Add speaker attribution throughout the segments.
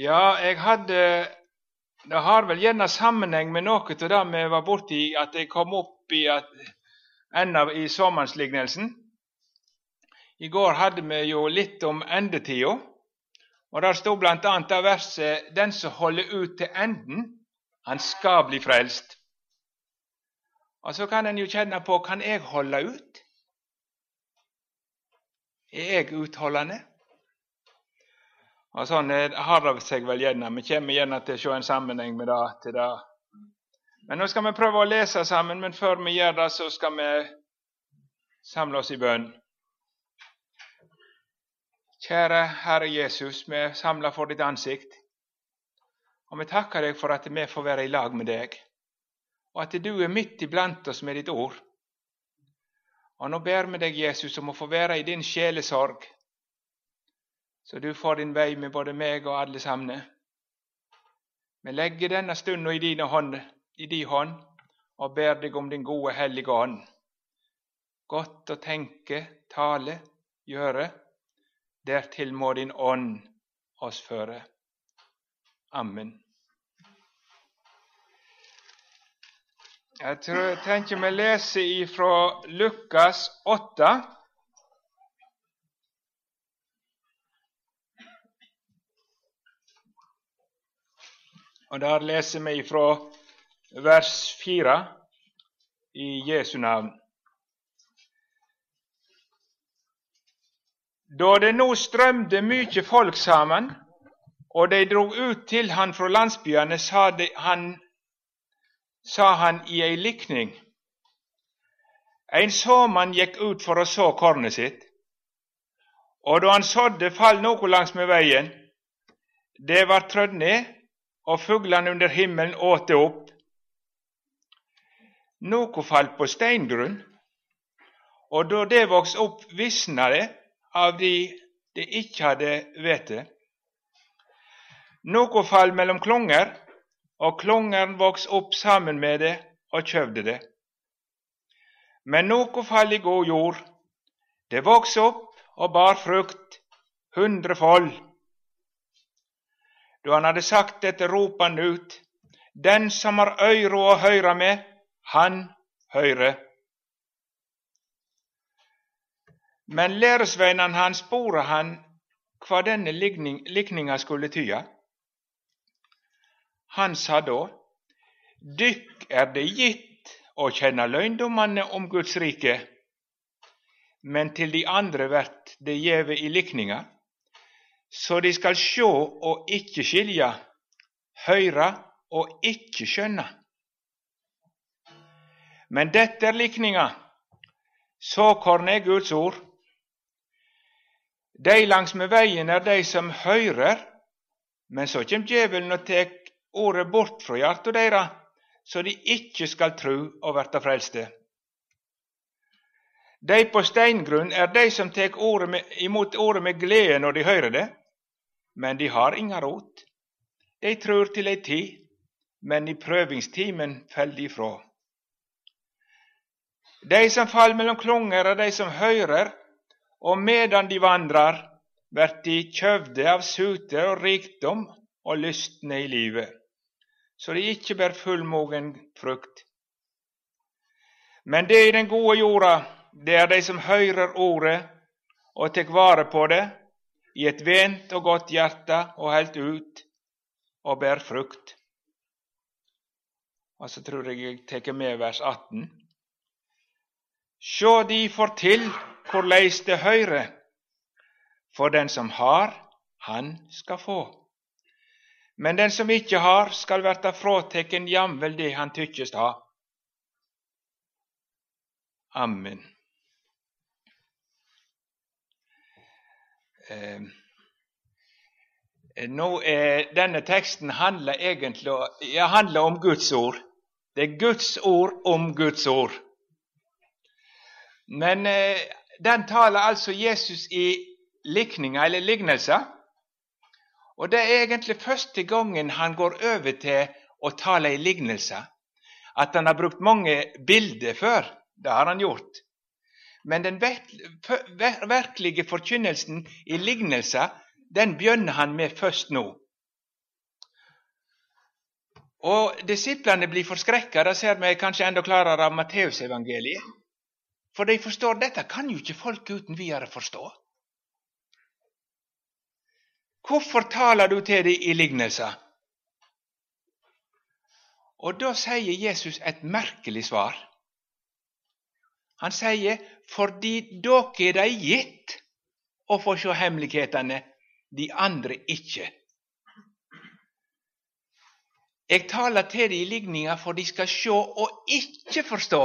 Speaker 1: Ja, jeg hadde Det har vel gjerne sammenheng med noe av det vi var borti, at jeg kom opp i at, enda i såmannslignelsen. I går hadde vi jo litt om endetida, og der sto bl.a. det verset 'Den som holder ut til enden, han skal bli frelst'. Og så kan en jo kjenne på kan jeg holde ut? Er jeg utholdende? Og Sånn har det seg vel gjerne. Vi kommer gjerne til å se en sammenheng med det til det. Men nå skal vi prøve å lese sammen, men før vi gjør det, så skal vi samle oss i bønn. Kjære Herre Jesus, vi er samla for ditt ansikt. Og vi takker deg for at vi får være i lag med deg, og at du er midt iblant oss med ditt ord. Og nå ber vi deg, Jesus, om å få være i din sjelesorg så du får din vei med både meg og alle sammen. Vi legger denne stunda i i din hånd og ber deg om din gode, hellige ånd. Godt å tenke, tale, gjøre. Dertil må din ånd oss føre. Amen. Jeg tror, tenker vi leser ifra Lukas 8. Og Der leser vi fra vers 4 i Jesu navn. Da det nå strømde mye folk sammen, og de drog ut til han fra landsbyene, sa, de, han, sa han i ei likning. En såmann gikk ut for å så kornet sitt, og da han sådde, fall noe langs med veien. Det var trødd ned, og fuglene under himmelen åt det opp. Noe falt på steingrunn, og da det vokste opp, visna det av de det ikke hadde vete. Noe falt mellom klonger, og klongeren vokste opp sammen med det og kjøvde det. Men noe falt i god jord. Det vokste opp og bar frukt, hundrefold. Da han hadde sagt dette, ropande ut, Den som har øyro å høre med, han høyre. Men læresveinene hans spora han hva denne likninga skulle tyde. Han sa da, Dykk er det gitt å kjenne løgndommene om Guds rike, men til de andre vert det gjeve i likninga så de skal sjå og ikke skilja, høyre og ikke skjønne. Men dette er likninga. Såkornet er Guds ord. De langs med veien er de som høyrer, men så kjem djevelen og tek ordet bort fra hjarta deira, så de ikke skal tru og verta frelste. De på steingrunn er de som tek ordet imot ordet med glede når de høyrer det, men de har inga rot. De trur til ei tid, men i prøvingstimen fell de ifrå. De som faller mellom klonger, er de som høyrer, og medan de vandrar, vert de kjøvde av suter og rikdom og lystne i livet, så de ikke bærer fullmogen frukt. Men det i den gode jorda, det er de som høyrer ordet og tek vare på det, i et vent og godt hjerte og helt ut og bærer frukt. Og så tror jeg jeg tar med vers 18. Sjå difor til korleis det høyrer, for den som har, han skal få. Men den som ikkje har, skal verta fråteken jamvel det han tykkjest ha. Amen. Nå er Denne teksten handler egentlig ja, handler om Guds ord. Det er Guds ord om Guds ord. Men eh, den taler altså Jesus i likninger eller lignelser. Og det er egentlig første gangen han går over til å tale i lignelser. At han har brukt mange bilder før. Det har han gjort. Men den virkelige forkynnelsen i lignelser, den begynner han med først nå. Og disiplene blir forskrekka. Det ser vi kanskje enda klarere av Matteusevangeliet. For de forstår dette kan jo ikke folk uten videre forstå. Hvorfor taler du til dem i lignelser? Og da sier Jesus et merkelig svar. Han sier fordi dere er de gitt å få se hemmelighetene, de andre ikke. Jeg taler til dem i ligninga for de skal se og ikke forstå,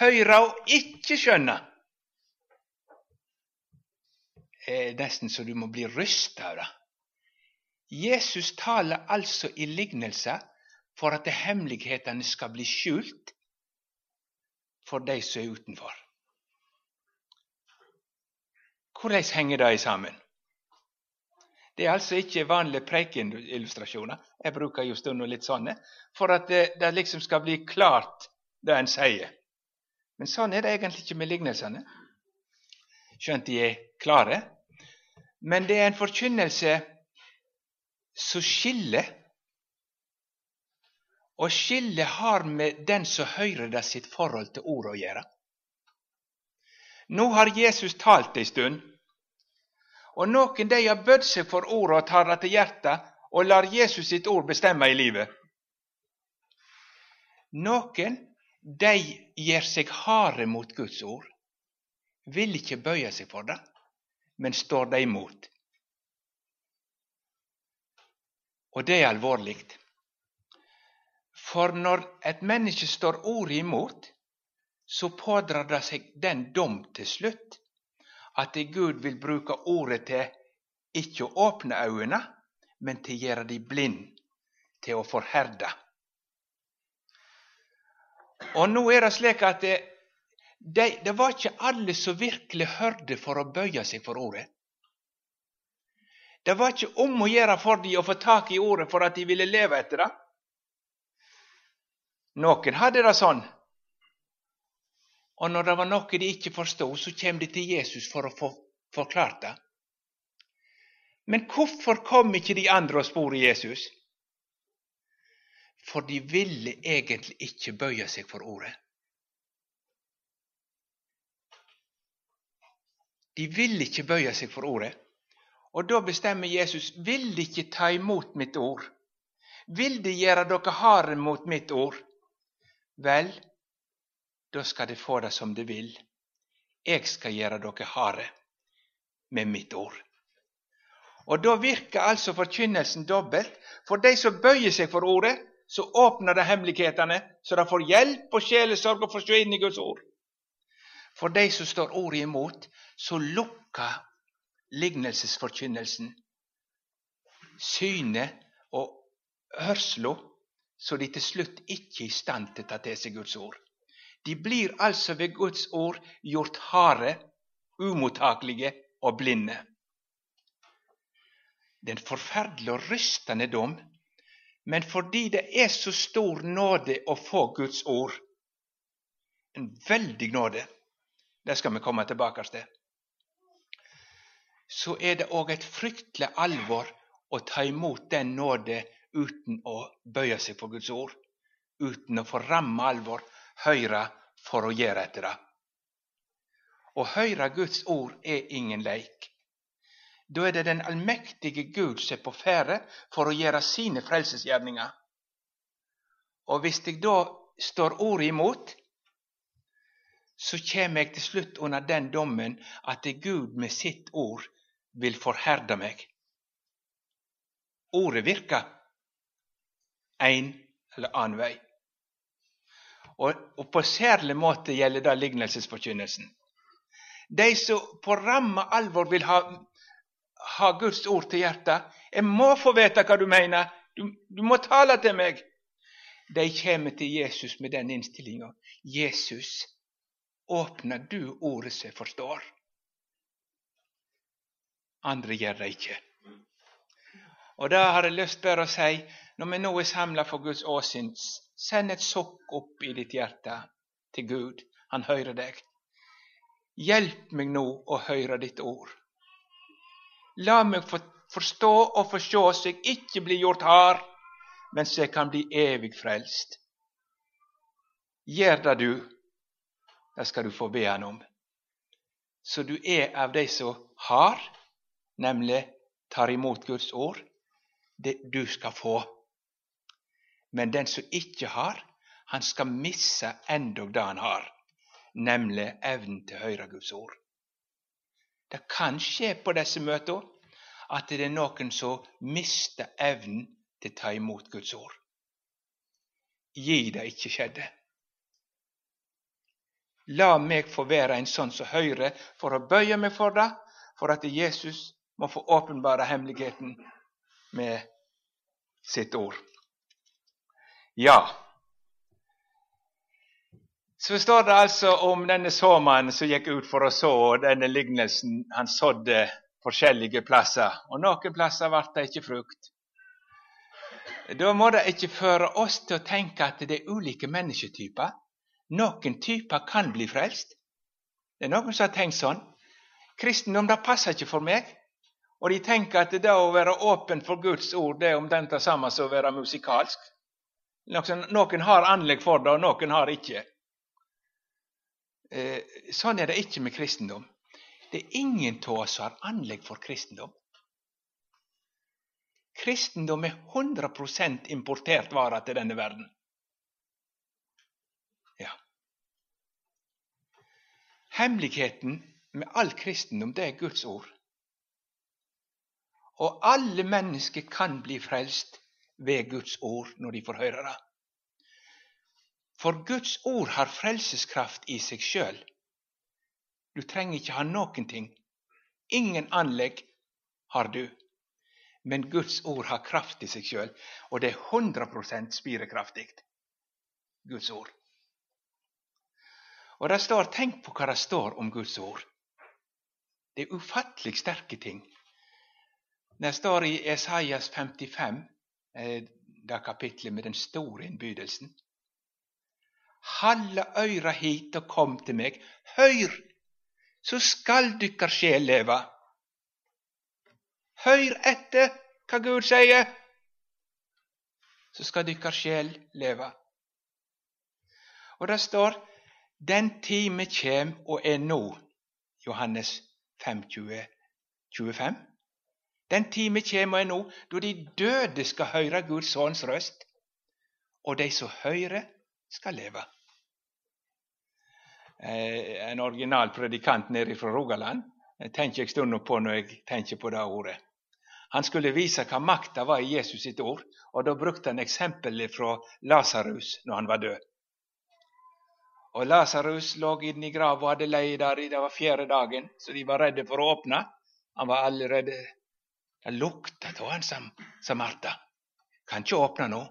Speaker 1: høyre og ikke skjønne. Det er nesten så du må bli rysta av det. Jesus taler altså i lignelser for at hemmelighetene skal bli skjult for de som er utenfor. Hvordan henger det sammen? Det er altså ikke vanlige preikeillustrasjoner. Jeg bruker jo stundom litt sånne, for at det, det, liksom skal bli klart, det en sier. Men sånn er det egentlig ikke med lignelsene, skjønt de er klare. Men det er en forkynnelse som skiller. Og skillet har med den som hører det, sitt forhold til ordet å gjøre. Nå har Jesus talt ei stund. Og noen de har bødd seg for ordet og tar det til hjertet og lar Jesus sitt ord bestemme i livet. Noen de gjør seg harde mot Guds ord, vil ikke bøye seg for det, men står det imot. Og det er alvorlig. For når et menneske står ordet imot, så pådrar det seg den dom til slutt at Gud vil bruke ordet til ikke å åpne øynene, men til å gjøre de blind, til å forherde. Og nå er det slik at det, det, det var ikke alle som virkelig hørte for å bøye seg for ordet. Det var ikke om å gjøre for dem å få tak i ordet for at de ville leve etter det. Noen hadde det sånn og når det var noe de ikke forstod, så kom de til Jesus for å få forklart det. Men hvorfor kom ikke de andre og spurte Jesus? For de ville egentlig ikke bøye seg for ordet. De ville ikke bøye seg for ordet. Og da bestemmer Jesus vil de ikke ta imot mitt ord. Vil de gjøre dere harde mot mitt ord? Vel, da skal de få det som de vil. Jeg skal gjøre dere harde med mitt ord. Og Da virker altså forkynnelsen dobbelt. For de som bøyer seg for ordet, så åpner det hemmelighetene, så de får hjelp og sjelesorg og får inn i Guds ord. For de som står ordet imot, så lukker lignelsesforkynnelsen synet og hørsla, så de til slutt ikke er i stand til å ta til seg Guds ord. De blir altså ved Guds ord gjort harde, umottakelige og blinde. Det er en forferdelig og rystende dom, men fordi det er så stor nåde å få Guds ord, en veldig nåde, det skal vi komme tilbake til, så er det òg et fryktelig alvor å ta imot den nåde uten å bøye seg for Guds ord, uten å få ramme alvor høyre for å gjøre etter det. Å høre Guds ord er ingen leik. Da er det den allmektige Gud som er på ferde for å gjøre sine frelsesgjerninger. Og hvis jeg da står ordet imot, så kommer jeg til slutt under den dommen at det Gud med sitt ord vil forherde meg. Ordet virker en eller annen vei. Og, og på særlig måte gjelder det lignelsesforkynnelsen. De som på ramme alvor vil ha, ha Guds ord til hjertet Jeg må få vite hva du mener. Du, du må tale til meg. De kommer til Jesus med den innstillinga. Jesus, åpner du ordet som jeg forstår? Andre gjør det ikke. Og da har jeg lyst bare å si, når vi nå er samla for Guds åsyn, Send et sukk opp i ditt hjerte til Gud. Han hører deg. Hjelp meg nå å høre ditt ord. La meg få forstå og forstå så jeg ikke blir gjort hard, men så jeg kan bli evig frelst. Gjør det, du. Det skal du få be Han om. Så du er av de som har, nemlig tar imot Guds ord. Det du skal få. Men den som ikke har, han skal misse endog det han har, nemlig evnen til å høre Guds ord. Det kan skje på disse møtene at det er noen som mister evnen til å ta imot Guds ord. Gi det ikke skjedde. La meg få være en sånn som hører, for å bøye meg for det, for at Jesus må få åpenbare hemmeligheten med sitt ord. Ja, så står det altså om denne såmannen som gikk ut for å så, og denne lignelsen han sådde forskjellige plasser. Og noen plasser ble det ikke frukt. Da må det ikke føre oss til å tenke at det er ulike mennesketyper. Noen typer kan bli frelst. Det er noen som har tenkt sånn. Kristendom det passer ikke for meg. Og de tenker at det å være åpen for Guds ord det er omtrent det samme som å være musikalsk. Noen har anlegg for det, og noen har ikke. Eh, sånn er det ikke med kristendom. Det er ingen av oss som har anlegg for kristendom. Kristendom er 100% importert vare til denne verden. Ja. Hemmeligheten med all kristendom, det er Guds ord. Og alle mennesker kan bli frelst ved Guds ord når de får høre det. For Guds ord har frelseskraft i seg sjøl. Du trenger ikke ha noen ting. Ingen anlegg har du. Men Guds ord har kraft i seg sjøl, og det er 100% spirekraftig. Guds ord. Og det står, Tenk på hva det står om Guds ord. Det er ufattelig sterke ting. Det står i Esaias 55, eh, det kapitlet med den store innbydelsen. Halla øyra hit og kom til meg. Høyr, så skal dykkar sjel leva. Høyr etter hva Gud sier, så skal dykkar sjel leva. Og det står den time kjem og er nå. Johannes 5, 20, 25. Den time kjem nå, da de døde skal høre Guds sønns røst, og de som høyrer, skal leve. Eh, en original predikant nede fra Rogaland jeg tenker jeg stund på når jeg tenker på det ordet. Han skulle vise hva makta var i Jesus sitt ord, og da brukte han eksempelet fra Lasarus når han var død. Og Lasarus lå inne i grava og hadde leid der i det var fjerde dagen, så de var redde for å åpne. Han var allerede Det lukta av han, sa Martha. Kan ikke åpne nå.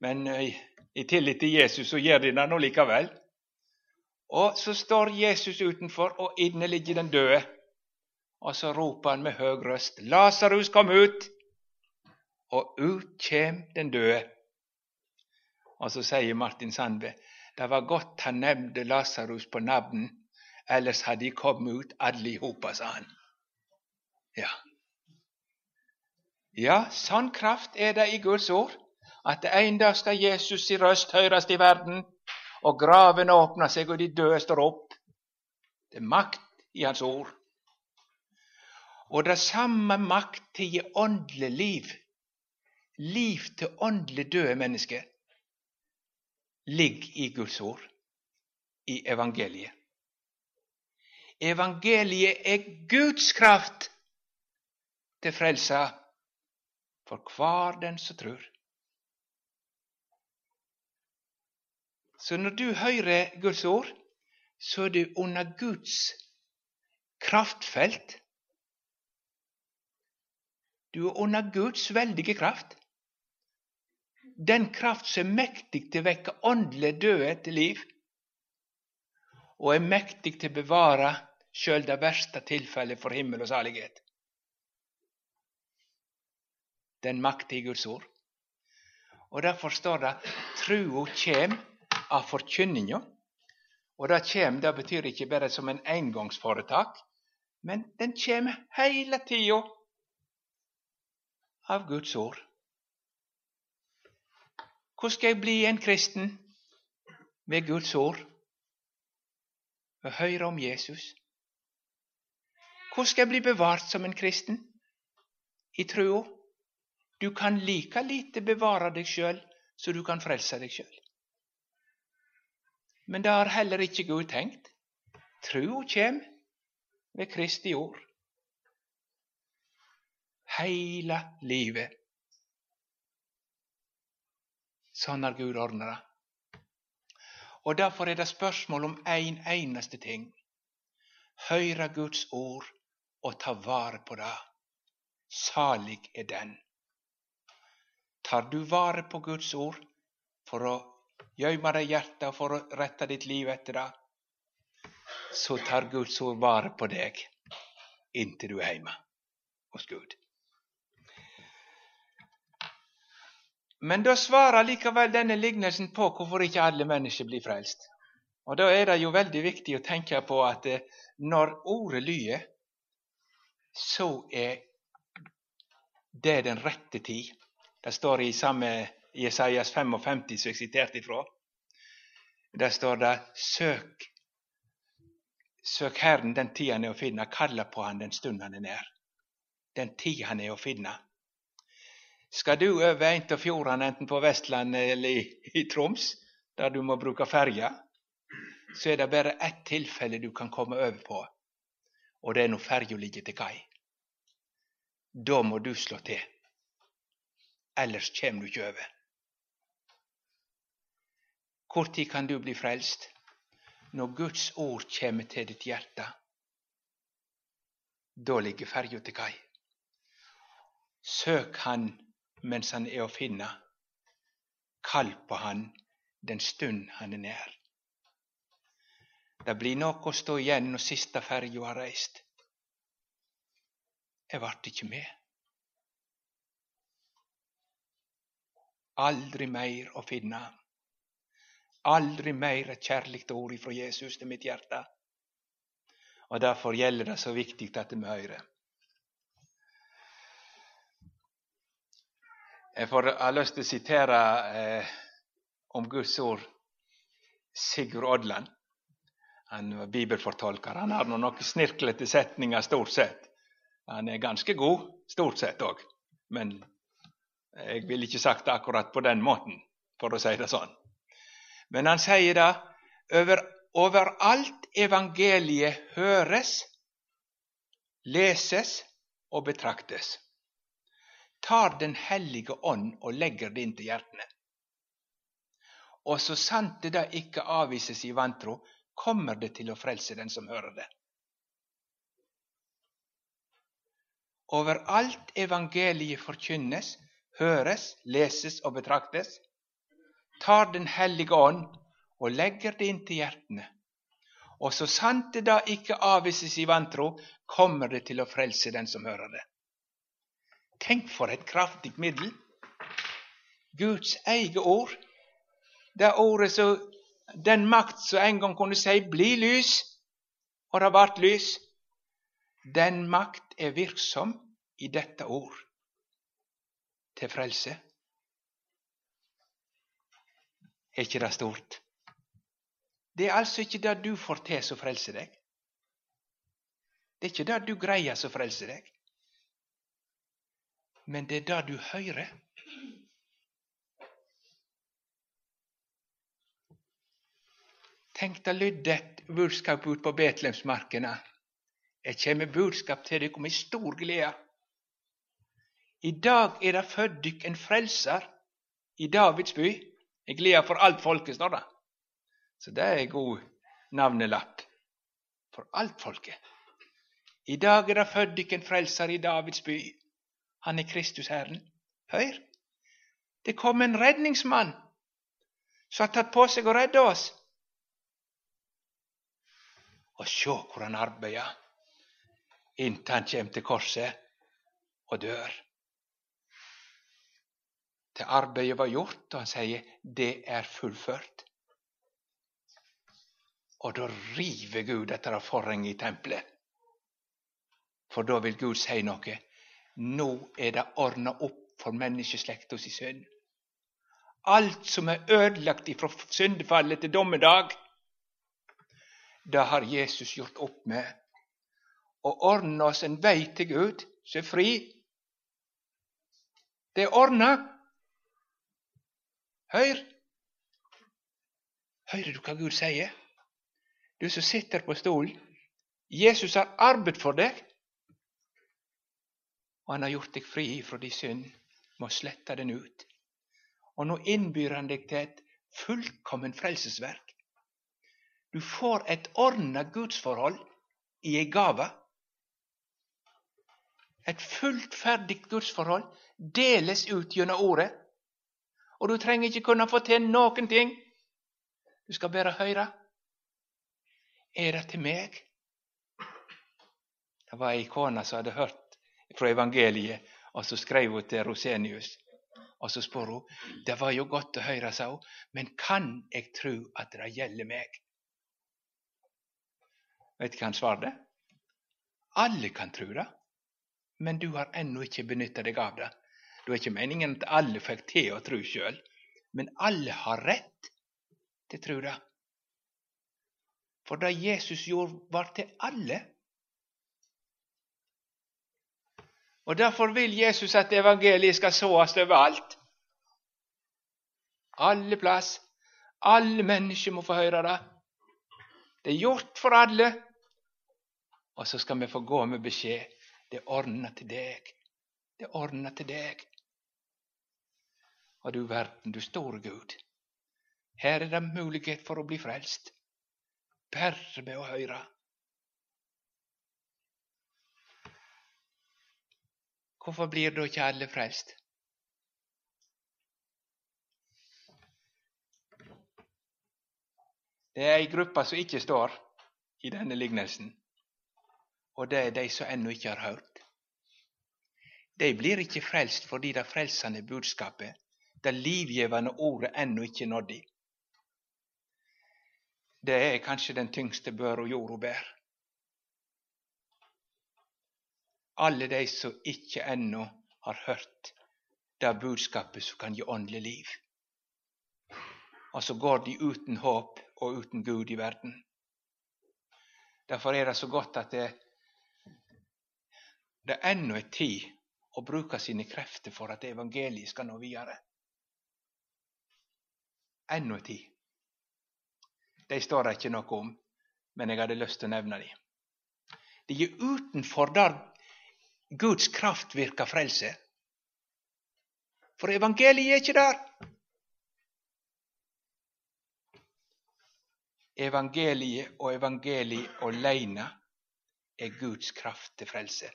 Speaker 1: Men i, i tillit til Jesus så gjør de det nå likevel. Og så står Jesus utenfor, og inne ligger den døde. Og så roper han med høy røst, 'Lasarus, kom ut!' Og ut kjem den døde. Og så sier Martin Sandve, 'Det var godt han nevnte Lasarus på navn, ellers hadde de kommet ut alle i hop', sa han. Ja. Ja, sånn kraft er det i Guds ord at en dag skal Jesus i røst høres i verden, og graven åpner seg, og de døde står opp. Det er makt i Hans ord. Og det samme makt til å gi åndelig liv, liv til åndelig døde mennesker, ligger i Guds ord, i evangeliet. Evangeliet er Guds kraft til frelse for hver den som tror. Så når du hører Guds ord, så er du under Guds kraftfelt. Du er under Guds veldige kraft. Den kraft som er mektig til å vekke åndelig døde til liv, og er mektig til å bevare sjøl det verste tilfellet for himmel og salighet. Den i Guds ord. Og Derfor står det trua kjem av forkynninga. Og det kjem, det betyr ikke bare som en engangsforetak, men den kjem heile tida av Guds ord. Hvordan skal jeg bli en kristen? Ved Guds ord. Ved å høre om Jesus. Hvordan skal jeg bli bevart som en kristen? I trua. Du kan like lite bevare deg sjøl så du kan frelse deg sjøl. Men det har heller ikke Gud tenkt. Trua kjem ved Kristi ord. Heile livet. Sånn har Gud ordna det. Og Derfor er det spørsmål om én en eneste ting. Høyre Guds ord og ta vare på det. Salig er den. Tar du vare på Guds ord for å gjøyme deg hjertet og for å rette ditt liv etter det, så tar Guds ord vare på deg inntil du er hjemme hos Gud. Men da svarer likevel denne lignelsen på hvorfor ikke alle mennesker blir frelst. Og Da er det jo veldig viktig å tenke på at eh, når ordet lyder, så er det den rette tid. Det står i samme Jesajas 55 som jeg siterte ifra. Der står det 'Søk Søk Herren den tid han er å finne, kalla på han den stund han er nær. Den tid han er å finne. Skal du over en av fjordene, enten på Vestlandet eller i, i Troms, der du må bruke ferja, så er det bare ett tilfelle du kan komme over på, og det er når ferja ligger til kai. Da må du slå til. Ellers kjem du ikke over. Når kan du bli frelst? Når Guds ord kommer til ditt hjerte. Da ligger ferja til kai. Søk Han mens han er å finne. Kall på han den stund han er nær. Det blir nok å stå igjen når siste ferja har reist. Jeg vart ikke med. Aldri mer å finne. Aldri mer et kjærligt ord ifra Jesus til mitt hjerte. Og Derfor gjelder det så viktig at vi hører. Jeg får, har lyst til å sitere eh, om Guds ord Sigurd Odland. Han var bibelfortolker. Han har noen snirklete setninger stort sett. Han er ganske god stort sett òg, men jeg ville ikke sagt det akkurat på den måten, for å si det sånn. Men han sier det over, overalt evangeliet høres, leses og betraktes tar Den hellige ånd og legger det inn til hjertene. Og så sant det da ikke avvises i vantro, kommer det til å frelse den som hører det. Overalt evangeliet forkynnes, høres, leses og betraktes, tar Den hellige ånd og legger det inn til hjertene. Og så sant det da ikke avvises i vantro, kommer det til å frelse den som hører det. Tenk for et kraftig middel. Guds eget ord. Det ordet så, Den makt som en gang kunne si 'bli lys', og det ble lys. Den makt er virksom i dette ord til frelse. Er ikke det stort? Det er altså ikke det du får til som frelser deg. Det er ikke det du greier som frelser deg men det er det du hører. Tenk deg lydde et budskap ut på Betlehemsmarkene. Jeg kommer budskap til dere med stor glede. I dag er det født dykk en frelser i Davids by. Jeg gleder for alt folket, står det. Så det er god navnelapp for alt folket. I dag er det født dykk en frelser i Davids by. Han er Kristus Herren. Hør! Det kom en redningsmann som har tatt på seg å redde oss. Og sjå hvor han arbeider inntil han kjem til korset og dør. Til arbeidet var gjort, og han sier 'det er fullført'. Og da river Gud etter forhenget i tempelet. For da vil Gud si noe. Nå er det ordna opp for menneskeslekta si synd. alt som er ødelagt ifra syndefallet til dommedag, det har Jesus gjort opp med og ordna oss en vei til Gud som er fri. Det er ordna. Hør! Hører du hva Gud sier? Du som sitter på stolen. Jesus har arbeidet for deg, og han har gjort deg fri fra din synd med å slette den ut. Og nå innbyr han deg til et fullkommen frelsesverk. Du får et ordna gudsforhold i ei gave. Et fullt ferdig gudsforhold deles ut gjennom ordet. Og du trenger ikke kunne få til noen ting. Du skal bare høre. Er det til meg? Det var ei kone som hadde hørt fra evangeliet, og så skrev hun til Rosenius. Og så spør hun det var jo godt å høre, sa hun, men kan jeg tro at det gjelder meg? Vet du hva han svarte? Alle kan tro det, men du har ennå ikke benytta deg av det. Det er ikke meningen at alle fikk til å tro sjøl, men alle har rett til å tro det. For det Jesus gjorde, var til alle. Og Derfor vil Jesus at evangeliet skal såes overalt. Alle plass. Alle mennesker må få høre det. Det er gjort for alle. Og så skal vi få gå med beskjed. Det er ordna til deg. Det er ordna til deg. Og du verden, du store Gud. Her er det mulighet for å bli frelst. Bare med å høre. Hvorfor blir da ikke alle frelst? Det er ei gruppe som ikke står i denne lignelsen, og det er de som ennå ikke har hørt. De blir ikke frelst fordi det frelsende budskapet, det livgivende ordet, ennå ikke nådd i. Det er kanskje den tyngste børa jorda bærer. alle de som ikke ennå har hørt det budskapet som kan gi åndelig liv. Og så går de uten håp og uten Gud i verden. Derfor er det så godt at det, det ennå er tid å bruke sine krefter for at evangeliet skal nå videre. Ennå ti. De står det ikke noe om, men jeg hadde lyst til å nevne dem. De er utenfor der Guds kraft virker frelse. For evangeliet er ikke der. Evangeliet og evangeliet alene er Guds kraft til frelse.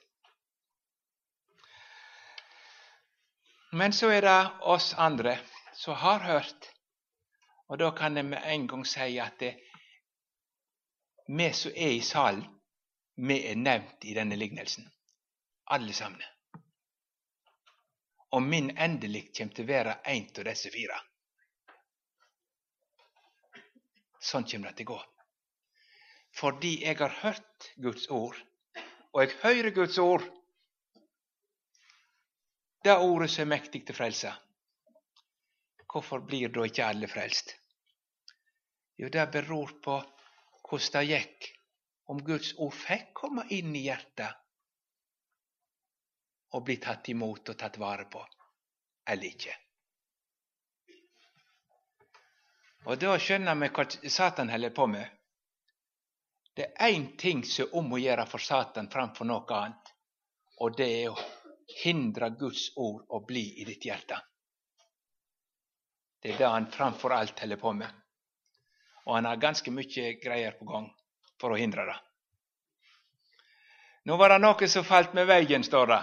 Speaker 1: Men så er det oss andre som har hørt, og da kan jeg med en gang si at det, vi som er i salen, vi er nevnt i denne lignelsen alle sammen. Og min endelig kommer til å være en av disse fire. Sånn kommer det til å gå. Fordi jeg har hørt Guds ord, og jeg hører Guds ord. Det ordet som er mektig til frelse. Hvorfor blir da ikke alle frelst? Jo, det beror på hvordan det gikk, om Guds ord fikk komme inn i hjertet og bli tatt imot og tatt vare på, eller ikke. Og Da skjønner vi hva Satan holder på med. Det er én ting som er om å gjøre for Satan framfor noe annet, og det er å hindre Guds ord å bli i ditt hjerte. Det er det han framfor alt holder på med. Og han har ganske mye greier på gang for å hindre det. Nå var det noe som falt med veien, står det.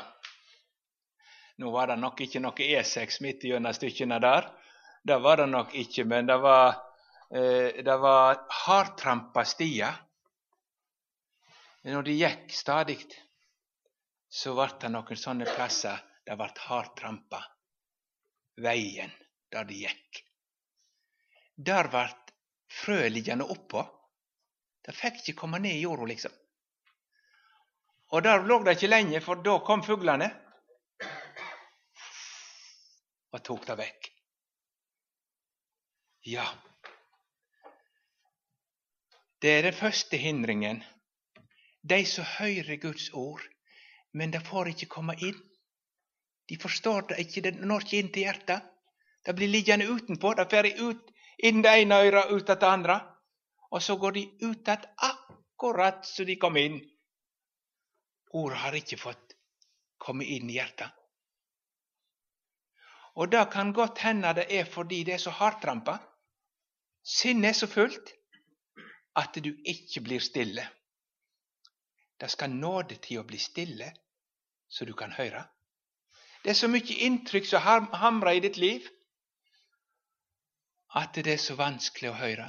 Speaker 1: Nå var det nok ikke noe E6 midt gjennom stykkene der. Det var det nok ikke, men det var, eh, var hardtrampa stier. Når de gikk stadig, så ble det noen sånne plasser det ble hardtrampa. Veien der de gikk. Der ble frø liggende oppå. Det fikk ikke komme ned i jorda, liksom. Og der lå det ikke lenge, for da kom fuglene og tok det vekk. Ja, det er den første hindringen. De som hører Guds ord, men de får ikke komme inn. De forstår det ikke, det når ikke inn til hjertet. Det blir liggende utenpå. Det fer ut inn det ene øret, ut av det andre. Og så går de ut igjen akkurat så de kom inn. Ordet har ikke fått komme inn i hjertet. Og det kan godt hende det er fordi det er så hardtrampa. Sinnet er så fullt at du ikke blir stille. Det skal nåde til å bli stille, så du kan høre. Det er så mye inntrykk som hamrer i ditt liv, at det er så vanskelig å høre.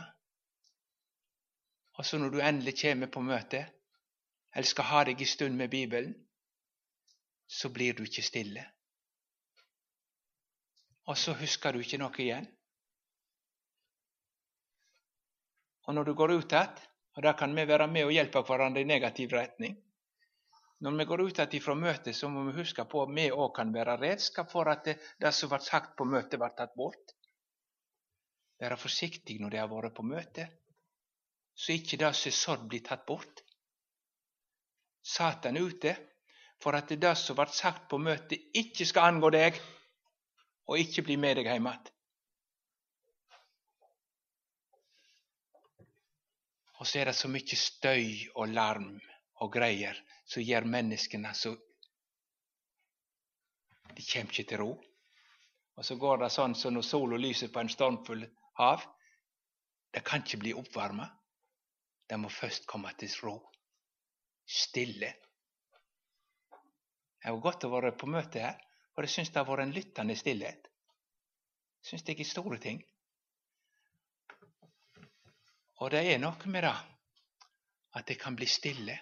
Speaker 1: Og så når du endelig kommer på møte, eller skal ha deg en stund med Bibelen, så blir du ikke stille. Og så husker du ikke noe igjen. Og når du går ut igjen, og da kan vi være med og hjelpe hverandre i negativ retning Når vi går ut igjen fra møtet, så må vi huske på at vi òg kan være redskap for at det, det som ble sagt på møtet, ble tatt bort. Være forsiktig når de har vært på møte, så ikke det som er sådd, blir tatt bort. Satan er ute for at det som ble sagt på møtet, ikke skal angå deg, og ikke bli med deg hjem igjen. Og så er det så mye støy og larm og greier som gjør menneskene så De kommer ikke til ro. Og så går det sånn som når sola lyser på en stormfull hav. Det kan ikke bli oppvarma. Det må først komme til ro. Stille. Det var godt å være på møte her, og jeg syns det har vært en lyttende stillhet. Syns det er store ting. Og det er noe med det at det kan bli stille.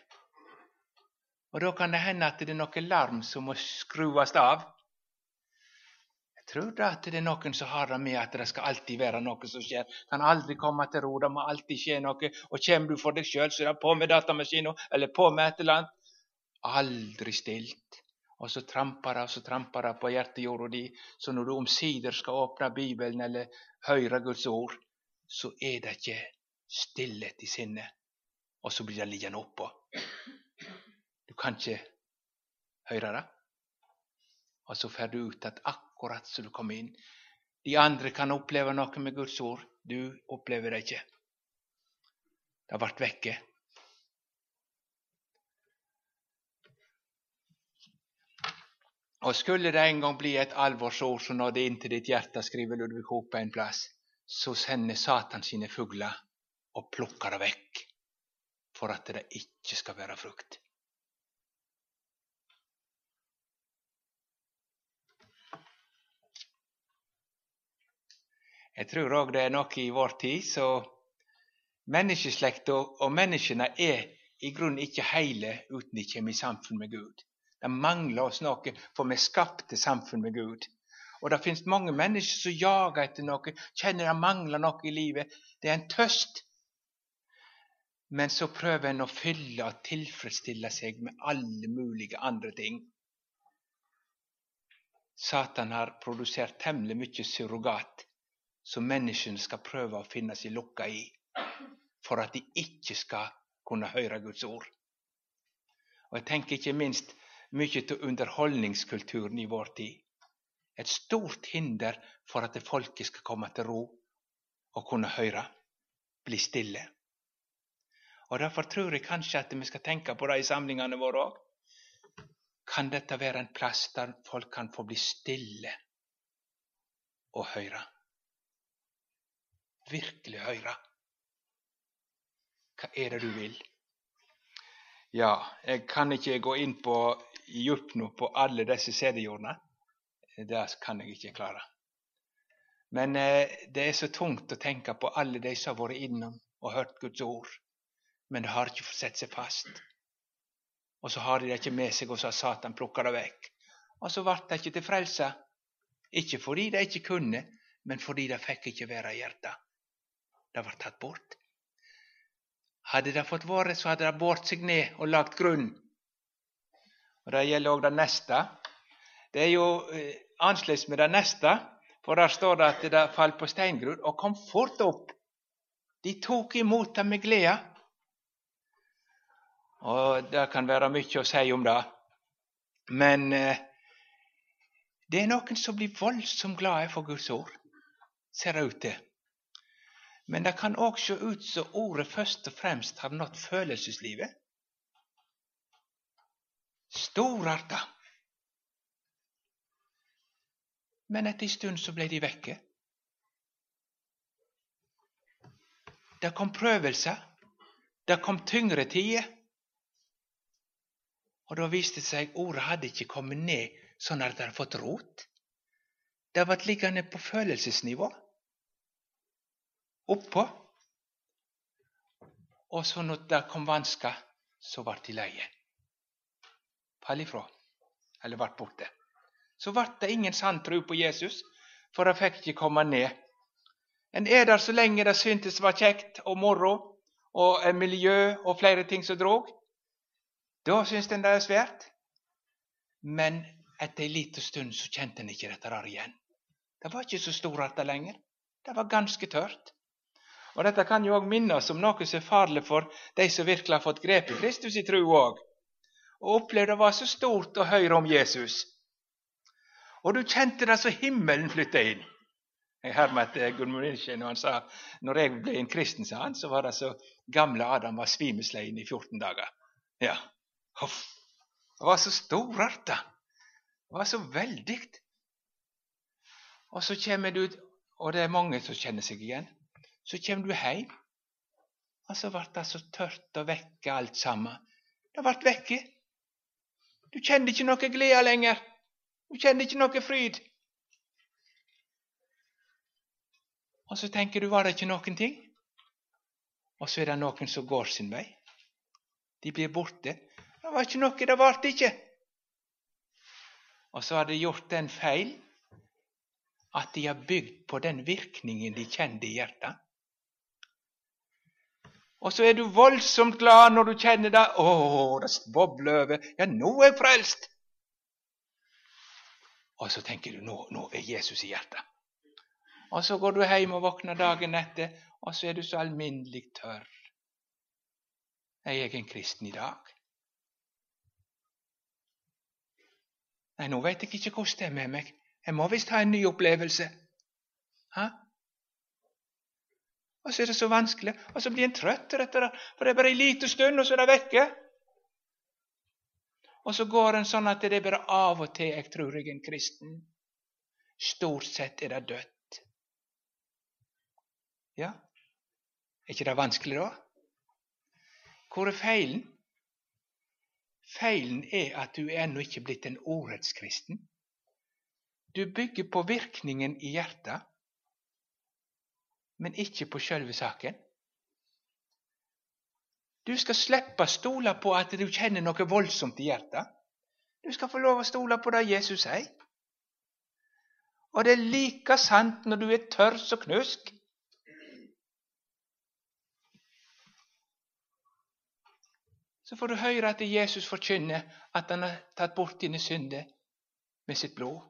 Speaker 1: Og da kan det hende at det er noe larm som må skrues av. Tror du at det er noen som har det med at det skal alltid være noe som skjer. Kan aldri komme til ro, det må alltid skje noe. Og kommer du for deg sjøl, så er det på med datamaskinen eller på med et eller annet. Aldri stilt. Og så tramper det og så tramper det på hjertejorda di. Så når du omsider skal åpne Bibelen eller høre Guds ord, så er det ikke stillhet i sinnet, og så blir det liggende oppå. Du kan ikke høre det. Og så får du ut at akkurat som du kom inn. De andre kan oppleve noe med Guds ord. Du opplever det ikke. Det vært vekke. Og skulle det en gang bli et alvorsord som nådde inn til ditt hjerte, skriver Ludvig Hope en plass, så sender Satan sine fugler og plukker det vekk for at det ikke skal være frukt. Jeg tror òg det er noe i vår tid så menneskeslekta og menneskene er i grunnen ikke hele uten de kommer i samfunn med Gud. Det mangler oss noe, for vi er skapt til samfunn med Gud. Og det finnes mange mennesker som jager etter noe, kjenner det mangler noe i livet. Det er en tøst men så prøver en å fylle og tilfredsstille seg med alle mulige andre ting. Satan har produsert temmelig mye surrogat som menneskene skal prøve å finne seg lukka i, for at de ikke skal kunne høre Guds ord. Og Jeg tenker ikke minst mye til underholdningskulturen i vår tid. Et stort hinder for at folket skal komme til ro og kunne høre, bli stille. Og Derfor tror jeg kanskje at vi skal tenke på det i samlingene våre òg. Kan dette være en plass der folk kan få bli stille og høre? Virkelig høre. Hva er det du vil? Ja, jeg kan ikke gå inn på djupt nå på alle disse CD-jordene. Det kan jeg ikke klare. Men eh, det er så tungt å tenke på alle de som har vært innom og hørt Guds ord men det har ikke satt seg fast. Og så har de det ikke med seg, og så har Satan plukka det vekk. Og så ble de ikke til frelse. Ikke fordi de ikke kunne, men fordi de fikk ikke være i hjertet. Det ble tatt bort. Hadde det fått være, så hadde det båret seg ned og lagt grunn. Og Det gjelder òg det neste. Det er jo eh, annerledes med det neste, For der står det at det falt på steingrunn og kom fort opp. De tok imot det med glede. Og det kan være mye å si om det. Men eh, det er noen som blir voldsomt glade for Guds ord, ser det ut til. Men det kan òg se ut som ordet først og fremst har nådd følelseslivet. Storarta. Men etter ei stund så ble de vekke. Det kom prøvelser. Det kom tyngre tider. Og da viste det seg ordet hadde ikke kommet ned sånn at det hadde fått rot. Det ble liggende på følelsesnivå. Oppå. Og så når det kom vansker, så ble de leie. Fall ifra. Eller ble borte. Så ble det ingen sann tro på Jesus, for det fikk ikke komme ned. En er der så lenge det syntes var kjekt og moro og miljø og flere ting som drog. Da syns en det er svært. Men etter ei lita stund så kjente en ikke dette der igjen. Det var ikke så stort lenger. Det var ganske tørt. Og Dette kan jo òg minne oss om noe som er farlig for de som virkelig har fått grep i Kristus i tro òg, og opplevde det var så stort å høre om Jesus. Og du kjente det så himmelen flytta inn. Jeg hermet at Gudmund og når han sa når jeg ble en kristen, sa han, så var det så gamle Adam var svimeslein i 14 dager. Ja, Huff. Det var så storarta. Det var så veldig. Og så kommer du og det er mange som kjenner seg igjen. Så kommer du hjem, og så ble det så tørt og vekke alt sammen. Det ble vekke. Du kjente ikke noe glede lenger. Du kjente ikke noe fryd. Og så tenker du, var det ikke noen ting? Og så er det noen som går sin vei. De blir borte. Det var ikke noe, det varte ikke. Og så har de gjort den feil at de har bygd på den virkningen de kjente i hjertet. Og så er du voldsomt glad når du kjenner det. 'Å, det bobler over. Ja, nå er jeg frelst.' Og så tenker du nå, nå er Jesus i hjertet. Og så går du hjem og våkner dagen etter, og så er du så alminnelig tørr. Er Jeg en kristen i dag. Nei, nå vet jeg ikke hvordan det er med meg. Jeg må visst ha en ny opplevelse. Hæ? Og så er det så vanskelig, og så blir en trøtt etter det, for det er bare en liten stund, og så er det vekke. Og så går en sånn at det er bare av og til jeg tror jeg er en kristen. Stort sett er det dødt. Ja, er ikke det vanskelig da? Hvor er feilen? Feilen er at du er ennå ikke blitt en ordrettskristen. Du bygger på virkningen i hjertet, men ikke på sjølve saken. Du skal slippe å stole på at du kjenner noe voldsomt i hjertet. Du skal få lov å stole på det Jesus sier. Og det er like sant når du er tørr som knusk. så får du høre at Jesus forkynner at han har tatt bort dine synder med sitt blod.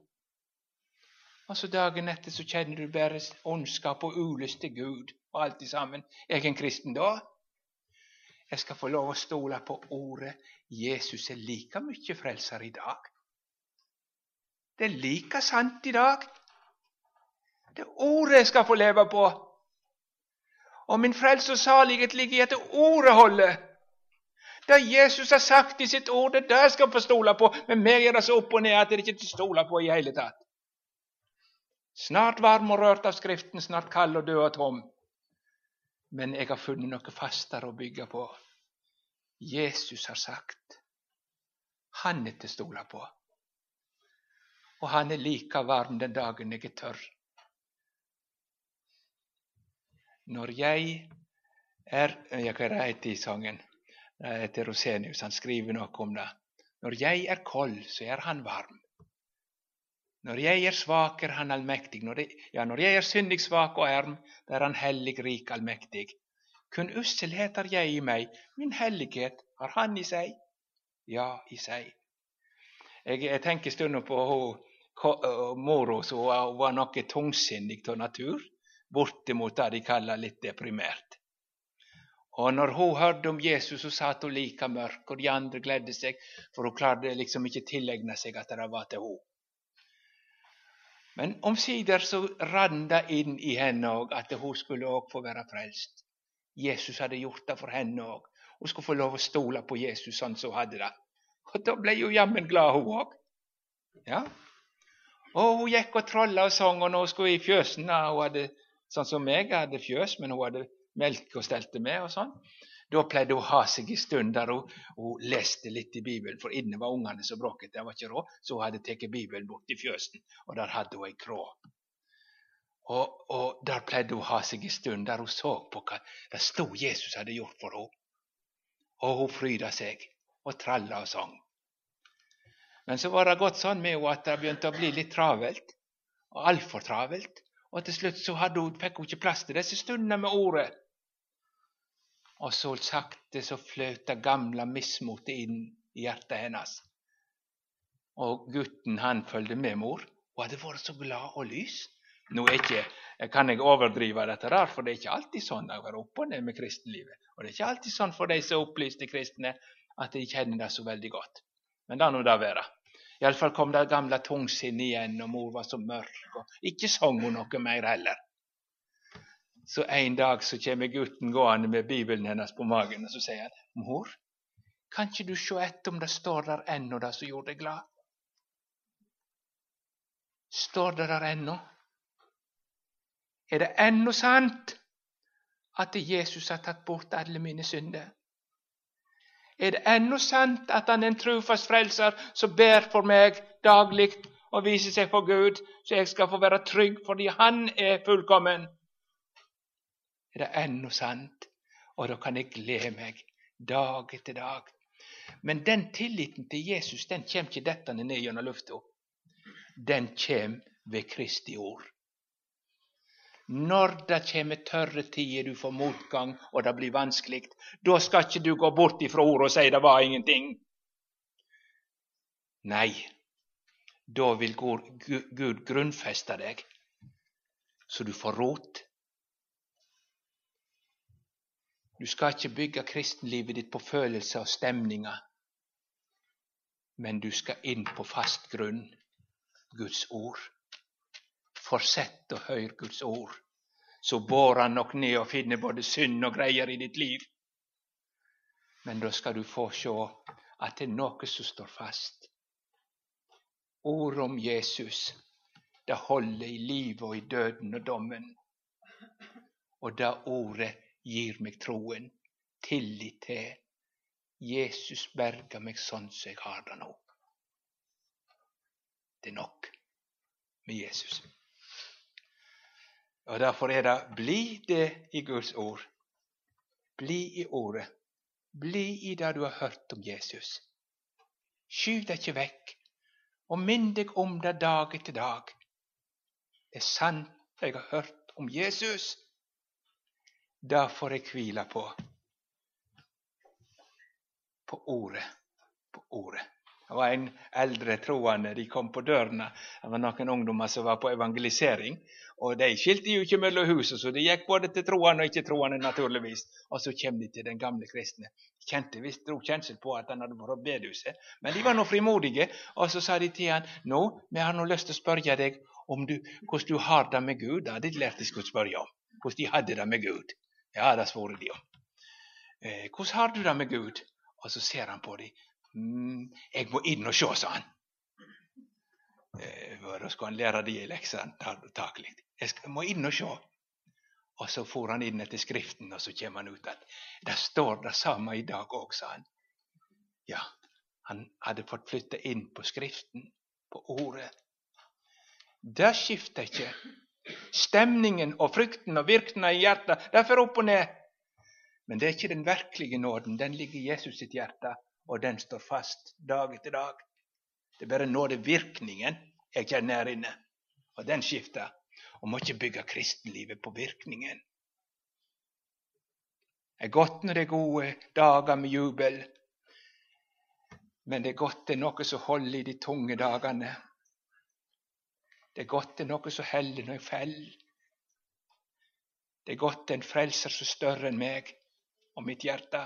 Speaker 1: Og så dagen etter så kjenner du bare ondskap og ulyst til Gud og alt det sammen. Jeg er en kristen da. Jeg skal få lov å stole på ordet. Jesus er like mye frelser i dag. Det er like sant i dag. Det er ordet jeg skal få leve på. Og min frelse og salighet ligger i at ordet holder. Det Jesus har sagt i sitt ord, det der skal vi få stole på. Men meg er det så opp og ned at det ikke er til å stole på i hele tatt. Snart varm og rørt av Skriften, snart kald og død og tom. Men jeg har funnet noe fastere å bygge på. Jesus har sagt. Han er til å stole på. Og han er like varm den dagen jeg er tørr. Når jeg er Ja, hva det heter i sangen? Det heter Rosenius. Han skriver noe om det. Når jeg er kold, så er han varm. Når jeg er svak, er han allmektig. Når jeg, ja, når jeg er syndig, svak og da er han hellig, rik, allmektig. Kun usselhet har jeg i meg, min hellighet har han i seg. Ja, i seg. Jeg, jeg tenker stundom på hun mora som var noe tungsindig av natur, bortimot det de kaller litt deprimert. Og når hun hørte om Jesus, så satt hun like mørk, og de andre gledde seg, for hun klarte liksom ikke tilegne seg at det var til hun. Men omsider så rann det inn i henne òg at hun skulle òg få være frelst. Jesus hadde gjort det for henne òg. Hun skulle få lov å stole på Jesus sånn som hun hadde det. Og da ble hun jammen glad, hun òg. Ja. Og hun gikk og trolla og sang, og nå skulle hun i fjøsen. Hun hadde, sånn som meg, hadde fjøs, men hun hadde melk og stelte med og sånn. Da pleide hun å ha seg en stund der hun, hun, leste litt i Bibelen, for inne var ungene så bråkete, Det var ikke råd, så hun hadde tatt Bibelen bort i fjøsen, og der hadde hun ei krå. Og, og, der pleide hun å ha seg en stund der hun så på hva det sto Jesus hadde gjort for henne. Og hun fryda seg og tralla og sang. Men så var det gått sånn med henne at det begynte å bli litt travelt, og altfor travelt. Og til slutt så hun, fikk hun ikke plass til disse stundene med ordet. Og så sakte så fløt det gamle mismotet inn i hjertet hennes. Og gutten han fulgte med mor og hadde vært så glad og lys. Nå er ikke, kan jeg overdrive dette, der, for det er ikke alltid sånn å være opp og ned med kristenlivet. Og det er ikke alltid sånn for de som er opplyste kristne, at de kjenner det så veldig godt. Men da nå det være. Iallfall kom det gamle tungsinnet igjen, og mor var så mørk. og Ikke sang hun noe mer heller. Så en dag så kommer gutten gående med Bibelen hennes på magen, og så sier han, 'Mor, kan ikke du se etter om det står der ennå det som gjorde deg glad?' Står det der ennå? Er det ennå sant at Jesus har tatt bort alle mine synder? Er det ennå sant at han er en trufast frelser som ber for meg daglig og viser seg for Gud, så jeg skal få være trygg fordi han er fullkommen? Er det ennå sant, og da kan jeg glede meg dag etter dag. Men den tilliten til Jesus den kommer ikke dettende ned gjennom lufta. Den kommer ved Kristi ord. Når det kommer tørre tider, du får motgang og det blir vanskelig, da skal ikke du gå bort ifra ordet og si det var ingenting. Nei, da vil Gud grunnfeste deg, så du får rot Du skal ikke bygge kristenlivet ditt på følelser og stemninger, men du skal inn på fast grunn, Guds ord. Fortsett å høre Guds ord, så bor han nok ned og finner både synd og greier i ditt liv. Men da skal du få se at det er noe som står fast. Ordet om Jesus, det holder i livet og i døden og dommen. Og det ordet gir meg troen, tillit til Jesus berga meg sånn som jeg har det nå. Det er nok med Jesus. Og Derfor er det bli det i Guds ord. Bli i Ordet. Bli i det du har hørt om Jesus. Skyv deg ikke vekk, og minn deg om det dag etter dag. Det er sant jeg har hørt om Jesus. Det får jeg hvile på. På ordet. På ordet. Det var en eldre troende. De kom på dørene. Det var noen ungdommer som var på evangelisering. Og De skilte jo ikke mellom husene, så de gikk både til troende og ikke troende, naturligvis. Og så kom de til den gamle kristne. Kjente visst dro kjensel på at han hadde vært på bedehuset. Men de var nå frimodige, og så sa de til han, nå, vi har nå lyst til å spørre deg om du, hvordan du har det med Gud. Det hadde de lært de skulle spørre om. Hvordan de hadde det med Gud. Ja, det svarer de om. Eh, hvordan har du det med Gud? Og så ser han på dem. Mm, jeg må inn og se, sa han. Eh, da skal han lære de lekser antakelig. Jeg må inn og se. Og så for han inn etter Skriften, og så kommer han ut at det står det samme i dag òg, sa han. Ja, han hadde fått flytte inn på Skriften, på Ordet. Det skifter ikke. Stemningen og frykten og virkninga i hjertet, derfor opp og ned. Men det er ikke den virkelige nåden. Den ligger i Jesus sitt hjerte, og den står fast dag etter dag. Det er bare nådevirkningen jeg kjenner her inne, og den skifter. Og må ikke bygge kristenlivet på virkningen. Det er godt når det er gode dager med jubel, men det er godt det er noe som holder i de tunge dagene. Det er godt det er noe som hellig når jeg faller. Det er godt det er en frelser så større enn meg og mitt hjerte.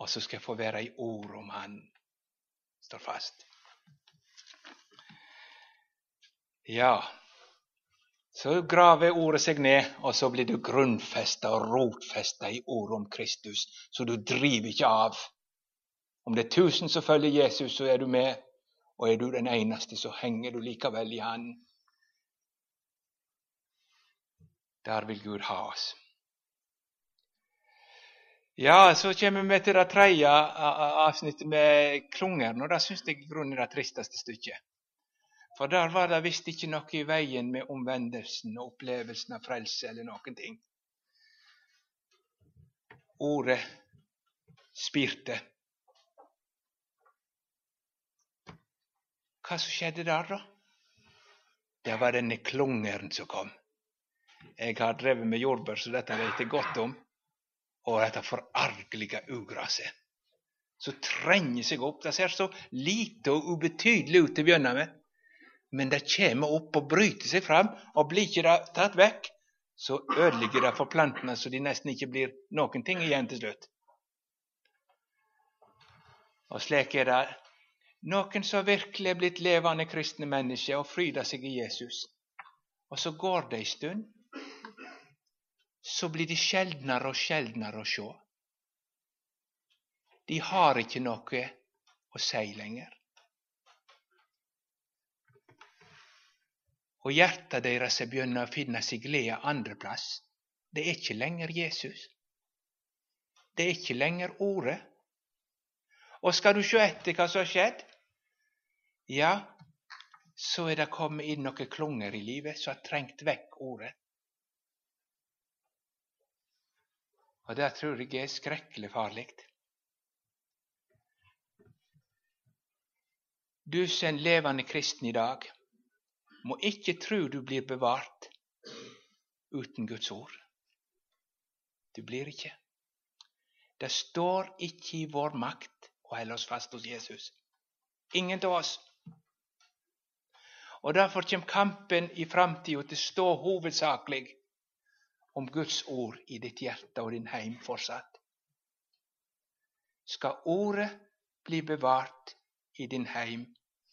Speaker 1: Og så skal jeg få være i ord om Han. Står fast. Ja, så graver ordet seg ned, og så blir du grunnfesta og rotfesta i ordet om Kristus, så du driver ikke av. Om det er tusen som følger Jesus, så er du med. Og er du den eneste, så henger du likevel i Han. Der vil Gud ha oss. Ja, så kommer vi til det tredje avsnittet med klungeren, og det syns jeg i grunnen er det tristeste stykket. For der var det visst ikke noe i veien med omvendelsen og opplevelsen av frelse eller noen ting. Ordet spirte. Hva som skjedde der, da? Det var denne klungeren som kom. Jeg har drevet med jordbær, så dette vet jeg godt om. Og dette forargelige ugraset. Så trenger seg opp. Det ser så lite og ubetydelig ut til å begynne med men det kommer opp og bryter seg fram, og blir ikke det tatt vekk, så ødelegger det for plantene så de nesten ikke blir noen ting igjen til slutt. Og slik er det noen som virkelig er blitt levende kristne mennesker og fryder seg i Jesus. Og så går det ei stund, så blir de sjeldnere og sjeldnere å se. De har ikke noe å si lenger. og hjertet deres er begynner å finne seg glede andreplass. Det er ikke lenger Jesus. Det er ikke lenger Ordet. Og skal du sjå etter hva som har skjedd, ja, så er det kommet inn noen klunger i livet som har trengt vekk Ordet. Og det tror jeg er skrekkelig farlig. Du som er en levende kristen i dag, må ikke tro du blir bevart uten Guds ord. Du blir ikke. Det står ikke i vår makt å holde oss fast hos Jesus. Ingen av oss. Og Derfor kommer kampen i framtida til å stå hovedsakelig om Guds ord i ditt hjerte og din heim fortsatt. Skal Ordet bli bevart i din heim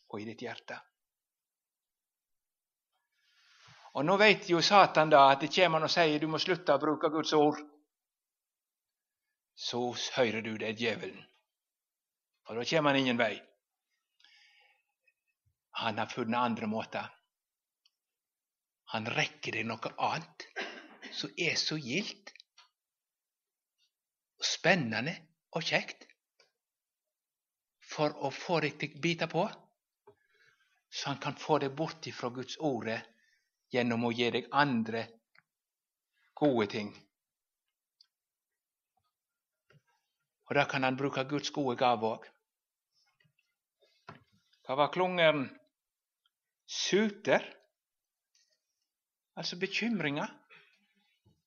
Speaker 1: og i ditt hjerte? Og Nå vet jo Satan da at det kommer han og sier du må slutte å bruke Guds ord. Så hører du det djevelen. Og da kommer han ingen vei. Han har funnet andre måter. Han rekker deg noe annet som er så gildt spennende og kjekt for å få deg til å bite på, så han kan få deg bort ifra Guds ordet gjennom å gi deg andre gode ting. Og da kan han bruke Guds gode gave òg. Hva var klungeren? Suter? Altså bekymringer.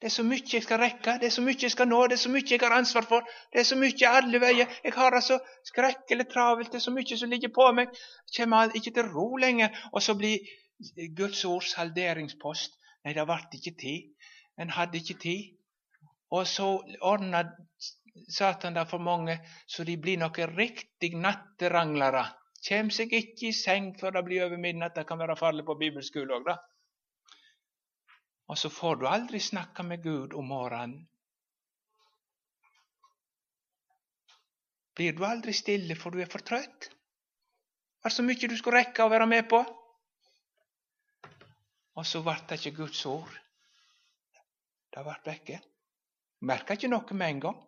Speaker 1: Det er så mye jeg skal rekke, det er så mye jeg skal nå, det er så mye jeg har ansvar for. Det er så mye alle veier. Jeg har det så skrekkelig travelt, det er så mye som ligger på meg. Jeg kommer ikke til ro lenger. Og så blir Guds ord salderingspost. Nei, det ble ikke tid. En hadde ikke tid. Og så ordna Satan det for mange så de blir noen riktig natteranglere. Kjem seg ikke i seng før det blir over midnatt. Det kan være farlig på bibelskole òg, da. Og så får du aldri snakke med Gud om morgenen. Blir du aldri stille, for du er for trøtt? Det var så mye du skulle rekke å være med på. Og så ble det ikke Guds ord. Det ble vekke. Merka ikke noe med en gang.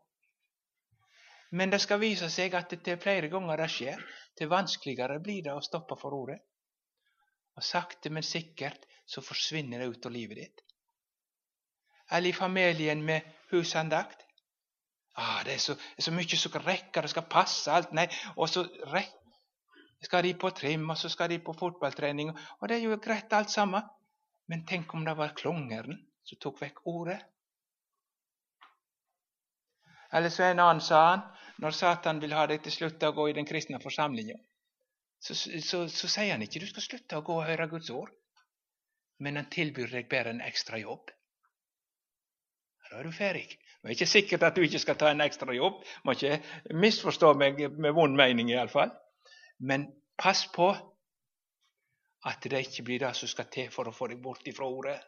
Speaker 1: Men det skal vise seg at det til flere ganger det skjer, til vanskeligere blir det å stoppe for ordet. Og sakte, men sikkert så forsvinner det ut av livet ditt. Eller i familien med husandakt. Ah, det, er så, så mye som skal rekke, det skal passe alt. Nei, og så skal de på trim, og så skal de på fotballtrening. Og det er jo greit alt sammen. Men tenk om det var klongeren som tok vekk ordet? Eller så en annen sa han, når Satan vil ha deg til slutt å gå i den kristne forsamlinga, så, så, så sier han ikke du skal slutte å gå og høre Guds ord, men han tilbyr deg bare en ekstra jobb. Da er du ferdig. Det er ikke sikkert at du ikke skal ta en ekstra jobb. Må ikke misforstå meg med vond mening, iallfall. Men pass på at det ikke blir det som skal til for å få deg bort ifra ordet.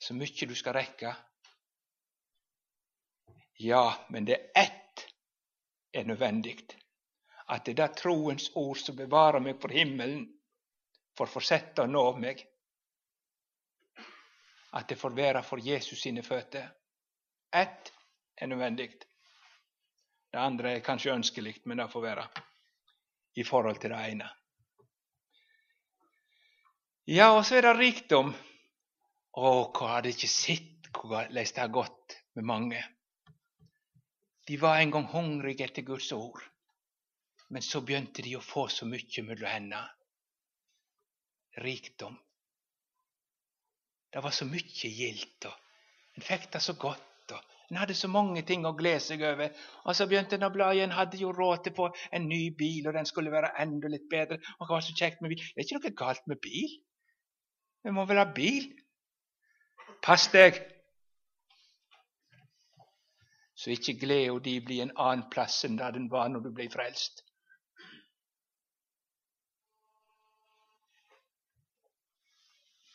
Speaker 1: Så mye du skal rekke. Ja, men det er ett er nødvendig. At det er troens ord som bevarer meg for himmelen, får fortsette å nå meg at det får være for Jesus sine føtter. Ett er nødvendig. Det andre er kanskje ønskelig, men det får være i forhold til det ene. Ja, og så er det rikdom. Å, hva hadde ikke sett hvordan det har gått med mange. De var en gang hungrige etter Guds ord, men så begynte de å få så mye mellom hendene. Rikdom. Det var så mye gildt, og en fikk det så godt. En hadde så mange ting å glede seg over. Og så begynte en å bla igjen. Hadde jo råd til å en ny bil, og den skulle være enda litt bedre. Og hva var så kjekt med bil? Det er ikke noe galt med bil. Vi må vel ha bil? Pass deg, så ikke gleda di blir en annen plass enn der den var når du ble frelst.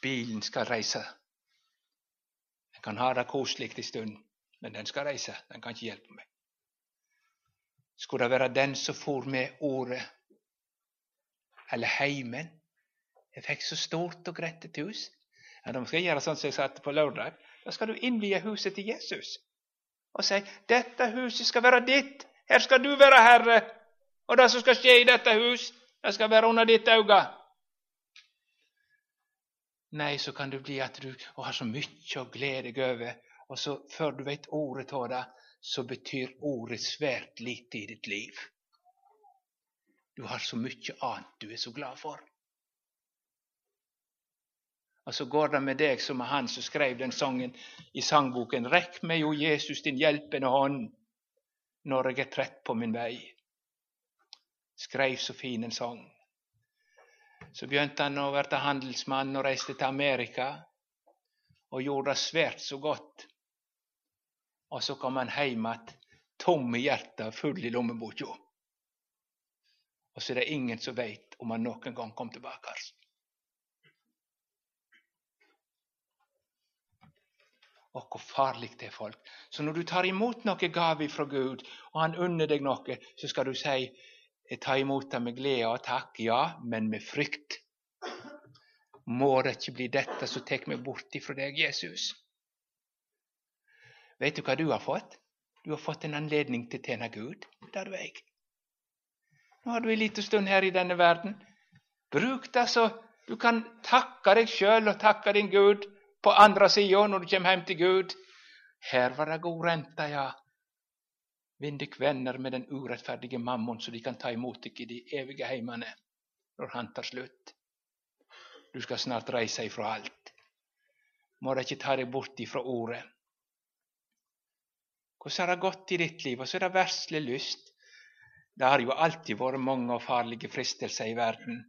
Speaker 1: Bilen skal reise. Den kan ha det koselig en stund, men den skal reise. Den kan ikke hjelpe meg. Skulle det være den som for med året, eller heimen Jeg fikk så stort og greit et hus. Ja, Da skal jeg gjøre sånn som jeg satte på lørdag. Da skal du innvie huset til Jesus og sier 'Dette huset skal være ditt. Her skal du være herre.' Og det som skal skje i dette hus, det skal være under ditt øye. Nei, så kan det bli at du har så mye å glede deg over, og så før du vet ordet av det, så betyr ordet svært lite i ditt liv. Du har så mye annet du er så glad for. Og så går det med deg som er han som skrev den sangen i sangboken. Rekk meg, jo Jesus, din hjelpende hånd, når jeg er trett på min vei. Skrev så fin en sang. Så begynte han å bli handelsmann og reiste til Amerika og gjorde det svært så godt. Og så kom han hjem igjen tom i hjertet, full i lommeboka. Og så er det ingen som veit om han noen gang kom tilbake. Og hvor farlig det er, folk. Så når du tar imot noe gave fra Gud, og han unner deg noe, så skal du si ta imot det med glede og takk, ja, men med frykt. Må det ikke bli dette som tar meg bort ifra deg, Jesus? Vet du hva du har fått? Du har fått en anledning til å tjene Gud. Det har du jeg. Nå har du en liten stund her i denne verden. Bruk det så du kan takke deg sjøl og takke din Gud på andre sida når du kommer hjem til Gud. Her var det god rente, ja. Vinn dykk venner med den urettferdige mammon, så de kan ta imot dykk i de evige heimene når han tar slutt. Du skal snart reise ifra alt. Må de ikke ta deg bort ifra ordet. Hvordan har det gått i ditt liv? Og så er det verslig lyst. Det har jo alltid vært mange og farlige fristelser i verden,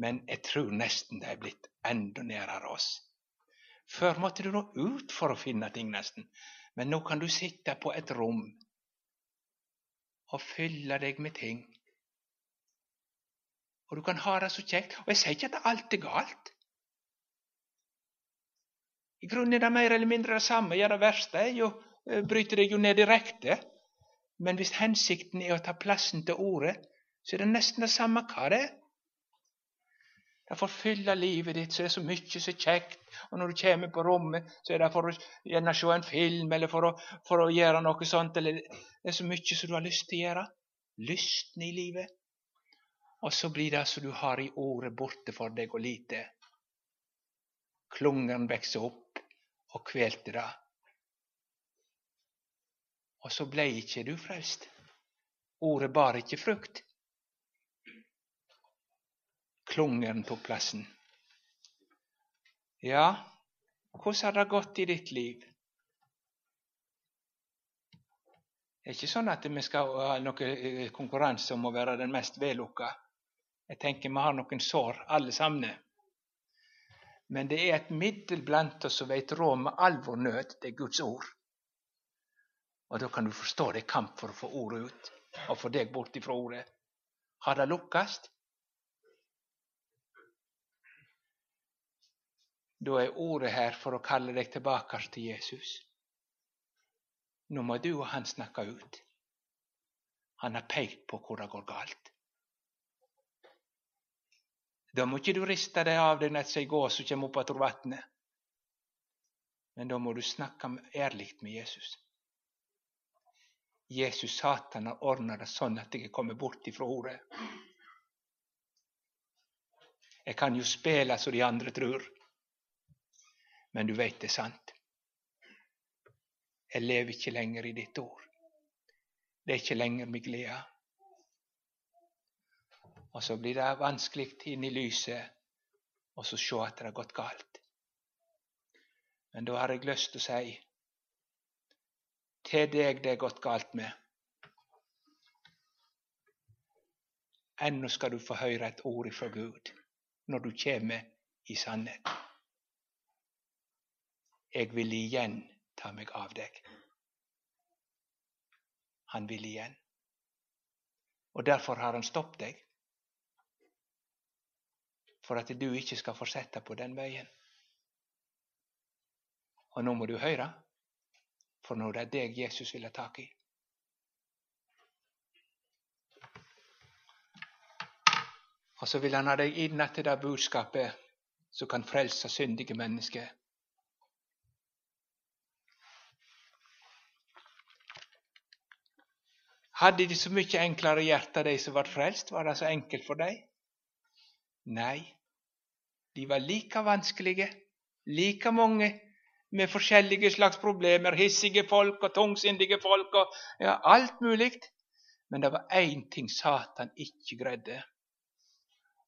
Speaker 1: men jeg tror nesten det er blitt enda nærere oss. Før måtte du nå ut for å finne ting, nesten, men nå kan du sitte på et rom og fylle deg med ting. Og du kan ha det så kjekt. Og jeg sier ikke at alt er galt. I grunnen er det mer eller mindre det samme. Ja, det verste er jo eh, bryter deg jo ned direkte. Men hvis hensikten er å ta plassen til ordet, så er det nesten det samme hva det er. Det får fylle livet ditt, så er det så mye så kjekt. Og når du kommer på rommet, så er det for å gjerne se en film eller for å, for å gjøre noe sånt. Eller det er så mye som du har lyst til å gjøre. Lysten i livet. Og så blir det som du har i ordet, borte for deg og lite. Klungeren vokser opp og kvelte det. Og så ble ikke du frelst. Ordet bar ikke frukt. Klungeren tok plassen. Ja, hvordan har det gått i ditt liv? Det er ikke sånn at vi skal ha noen konkurranse om å være den mest vellukka. Jeg tenker vi har noen sår, alle sammen. Men det er et middel blant oss som vet råd med all vår nød. Det er Guds ord. Og da kan du forstå det er kamp for å få ordet ut, og få deg bort ifra ordet. Har det lukkast? Da er ordet her for å kalle deg tilbake til Jesus. Nå må du og han snakke ut. Han har pekt på hvor det går galt. Da må ikke du riste deg av deg når ei gås kommer opp etter vannet. Men da må du snakke ærlig med Jesus. Jesus Satan har ordna det sånn at jeg er kommet bort ifra ordet. Jeg kan jo spille som de andre tror, men du veit det er sant. Jeg lever ikke lenger i ditt ord. Det er ikke lenger min glede. Og så blir det vanskelig inn i lyset og så se at det har gått galt. Men da har jeg lyst til å si til deg det er gått galt med. Ennå skal du få høre et ord ifra Gud når du kommer i sannhet. Jeg vil igjen ta meg av deg. Han vil igjen. Og derfor har han stoppet deg. For at du ikke skal fortsette på den veien. Og nå må du høre. For nå er det deg Jesus vil ha tak i. Og så vil han ha deg inn etter det budskapet som kan frelse syndige mennesker. Hadde de så mye enklere hjerte, de som ble frelst? Var det så enkelt for dem? Nei, de var like vanskelige, like mange med forskjellige slags problemer. Hissige folk og tungsindige folk og ja, alt mulig. Men det var én ting Satan ikke greide,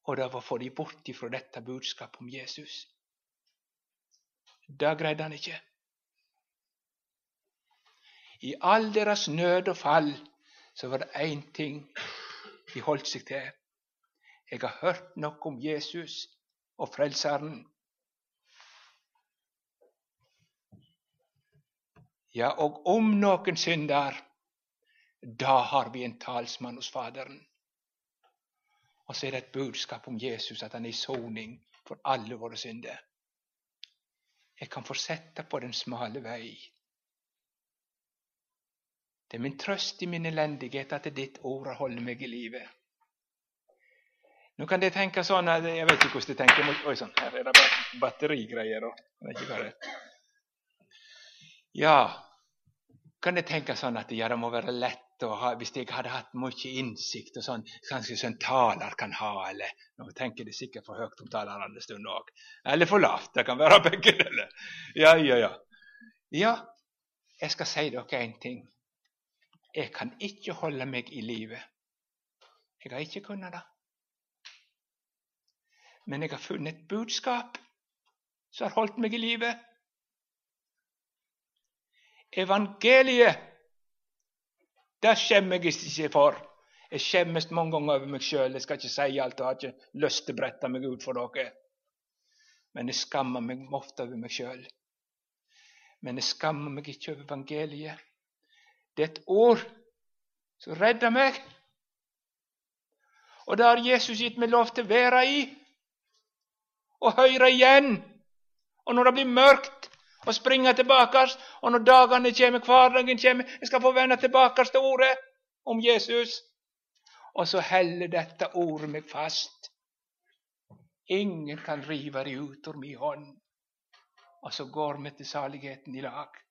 Speaker 1: og det var å få dem bort fra dette budskapet om Jesus. Det greide han ikke. I all deres nød og fall så var det én ting de holdt seg til. Jeg har hørt noe om Jesus og Frelseren. Ja, og om noen synder, da har vi en talsmann hos Faderen. Og så er det et budskap om Jesus, at han er i soning for alle våre synder. Jeg kan fortsette på den smale vei. Det er min trøst i min elendighet at ditt ord holder meg i livet. Nå kan de tenke sånn at Jeg vet ikke hvordan de tenker. Oi sann, her er det batterigreier. Jeg vet ikke hva. Ja, kan dere tenke sånn at ja, det må være lett å ha, Hvis jeg hadde hatt mye innsikt og sånn, kanskje sånn taler kan ha, eller Nå tenker de sikkert for høyt om talerne en stund òg. Eller for lavt. Det kan være begge deler. Ja, ja, ja. Ja, jeg skal si dere én ting. Jeg kan ikke holde meg i live. Jeg har ikke kunnet det. Men jeg har funnet et budskap som har holdt meg i live. Evangeliet, det skjemmer jeg ikke for. Jeg skjemmes mange ganger over meg sjøl. Jeg skal ikke si alt og har ikke lyst til å brette meg ut for dere. Men jeg skammer meg ofte over meg sjøl. Men jeg skammer meg ikke over evangeliet. Det er et ord som redder meg. Og det har Jesus gitt meg lov til å være i og høre igjen. Og når det blir mørkt, og springe tilbake. Og når dagene kommer, hverdagen kommer, jeg skal få vende tilbake til ordet om Jesus. Og så holder dette ordet meg fast. Ingen kan rive det ut av min hånd. Og så går vi til saligheten i lag.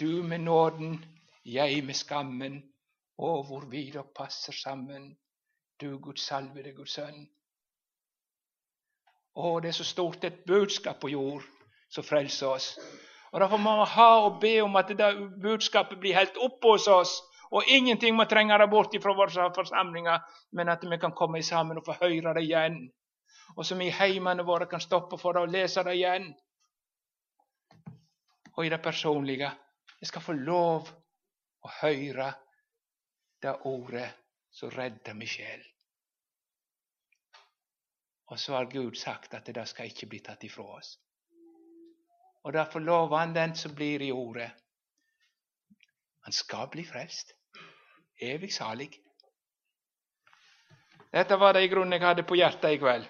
Speaker 1: Du med nåden, jeg med skammen. Å, hvor vi da passer sammen. Du Guds salvede Guds sønn. Å, det er så stort et budskap på jord som frelser oss. Og Derfor må vi ha og be om at det budskapet blir helt oppe hos oss. Og ingenting må trenge det bort fra våre forsamlinger, men at vi kan komme sammen og få høre det igjen. Og som i heimene våre kan stoppe for det og lese det igjen. Og i det personlige. Jeg skal få lov å høre det ordet som redder min sjel. Og så har Gud sagt at det skal ikke bli tatt ifra oss. Og derfor lover han den som blir i ordet. Han skal bli frelst. Evig salig. Dette var det i grunnen jeg hadde på hjertet i kveld.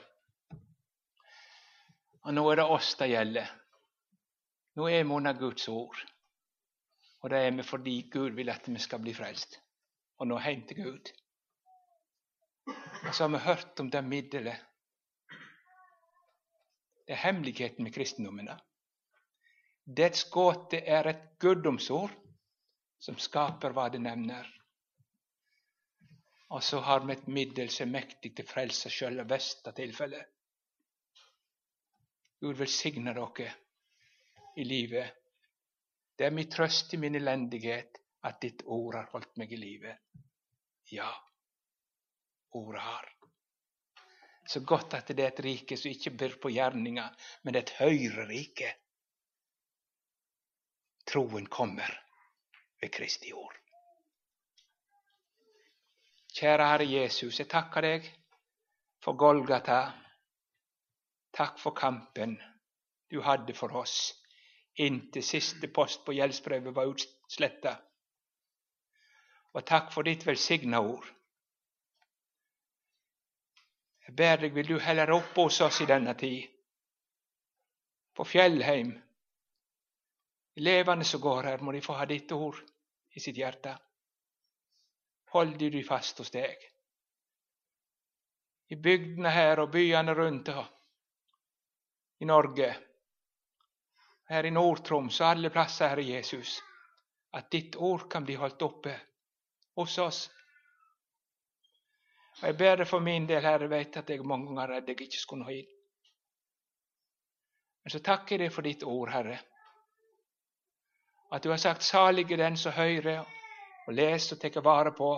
Speaker 1: Og nå er det oss det gjelder. Nå er vi under Guds ord. Og det er vi fordi Gud vil at vi skal bli frelst. Og nå hjem til Gud. Og så har vi hørt om det middelet. Det er hemmeligheten med kristendommen. Dets gåte er et guddomsord som skaper hva det nevner. Og så har vi et middel som er mektig til frelse sjøl i beste tilfelle. Gud velsigne dere i livet. Det er min trøst i min elendighet at ditt ord har holdt meg i live. Ja, ordet har. Så godt at det er et rike som ikke byr på gjerninger, men et høyere rike. Troen kommer ved Kristi ord. Kjære Herre Jesus, jeg takker deg for Golgata. Takk for kampen du hadde for oss inntil siste post på gjeldsbrevet var utsletta. Og takk for ditt velsigna ord. Jeg ber deg, vil du heller opp hos oss i denne tid, på Fjellheim. Elevene som går her, må de få ha ditt ord i sitt hjerte Hold de fast hos deg. I bygdene her og byene rundt i Norge, her i Nord-Troms og alle plasser, Herre Jesus, at ditt ord kan bli holdt oppe hos oss. Og Jeg ber deg for min del, Herre, vet at jeg mange ganger er redd jeg ikke skulle nå inn. Men så takker jeg deg for ditt ord, Herre. At du har sagt 'salig er den som hører' og leser og tar vare på.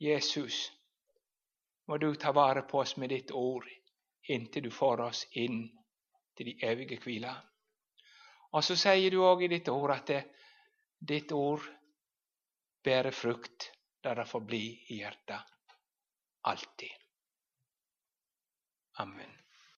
Speaker 1: Jesus, må du ta vare på oss med ditt ord inntil du får oss inn til de evige hvile. Og så sier du òg i ditt ord at det, ditt ord bærer frukt der det får bli i hjertet. Alltid. Amen.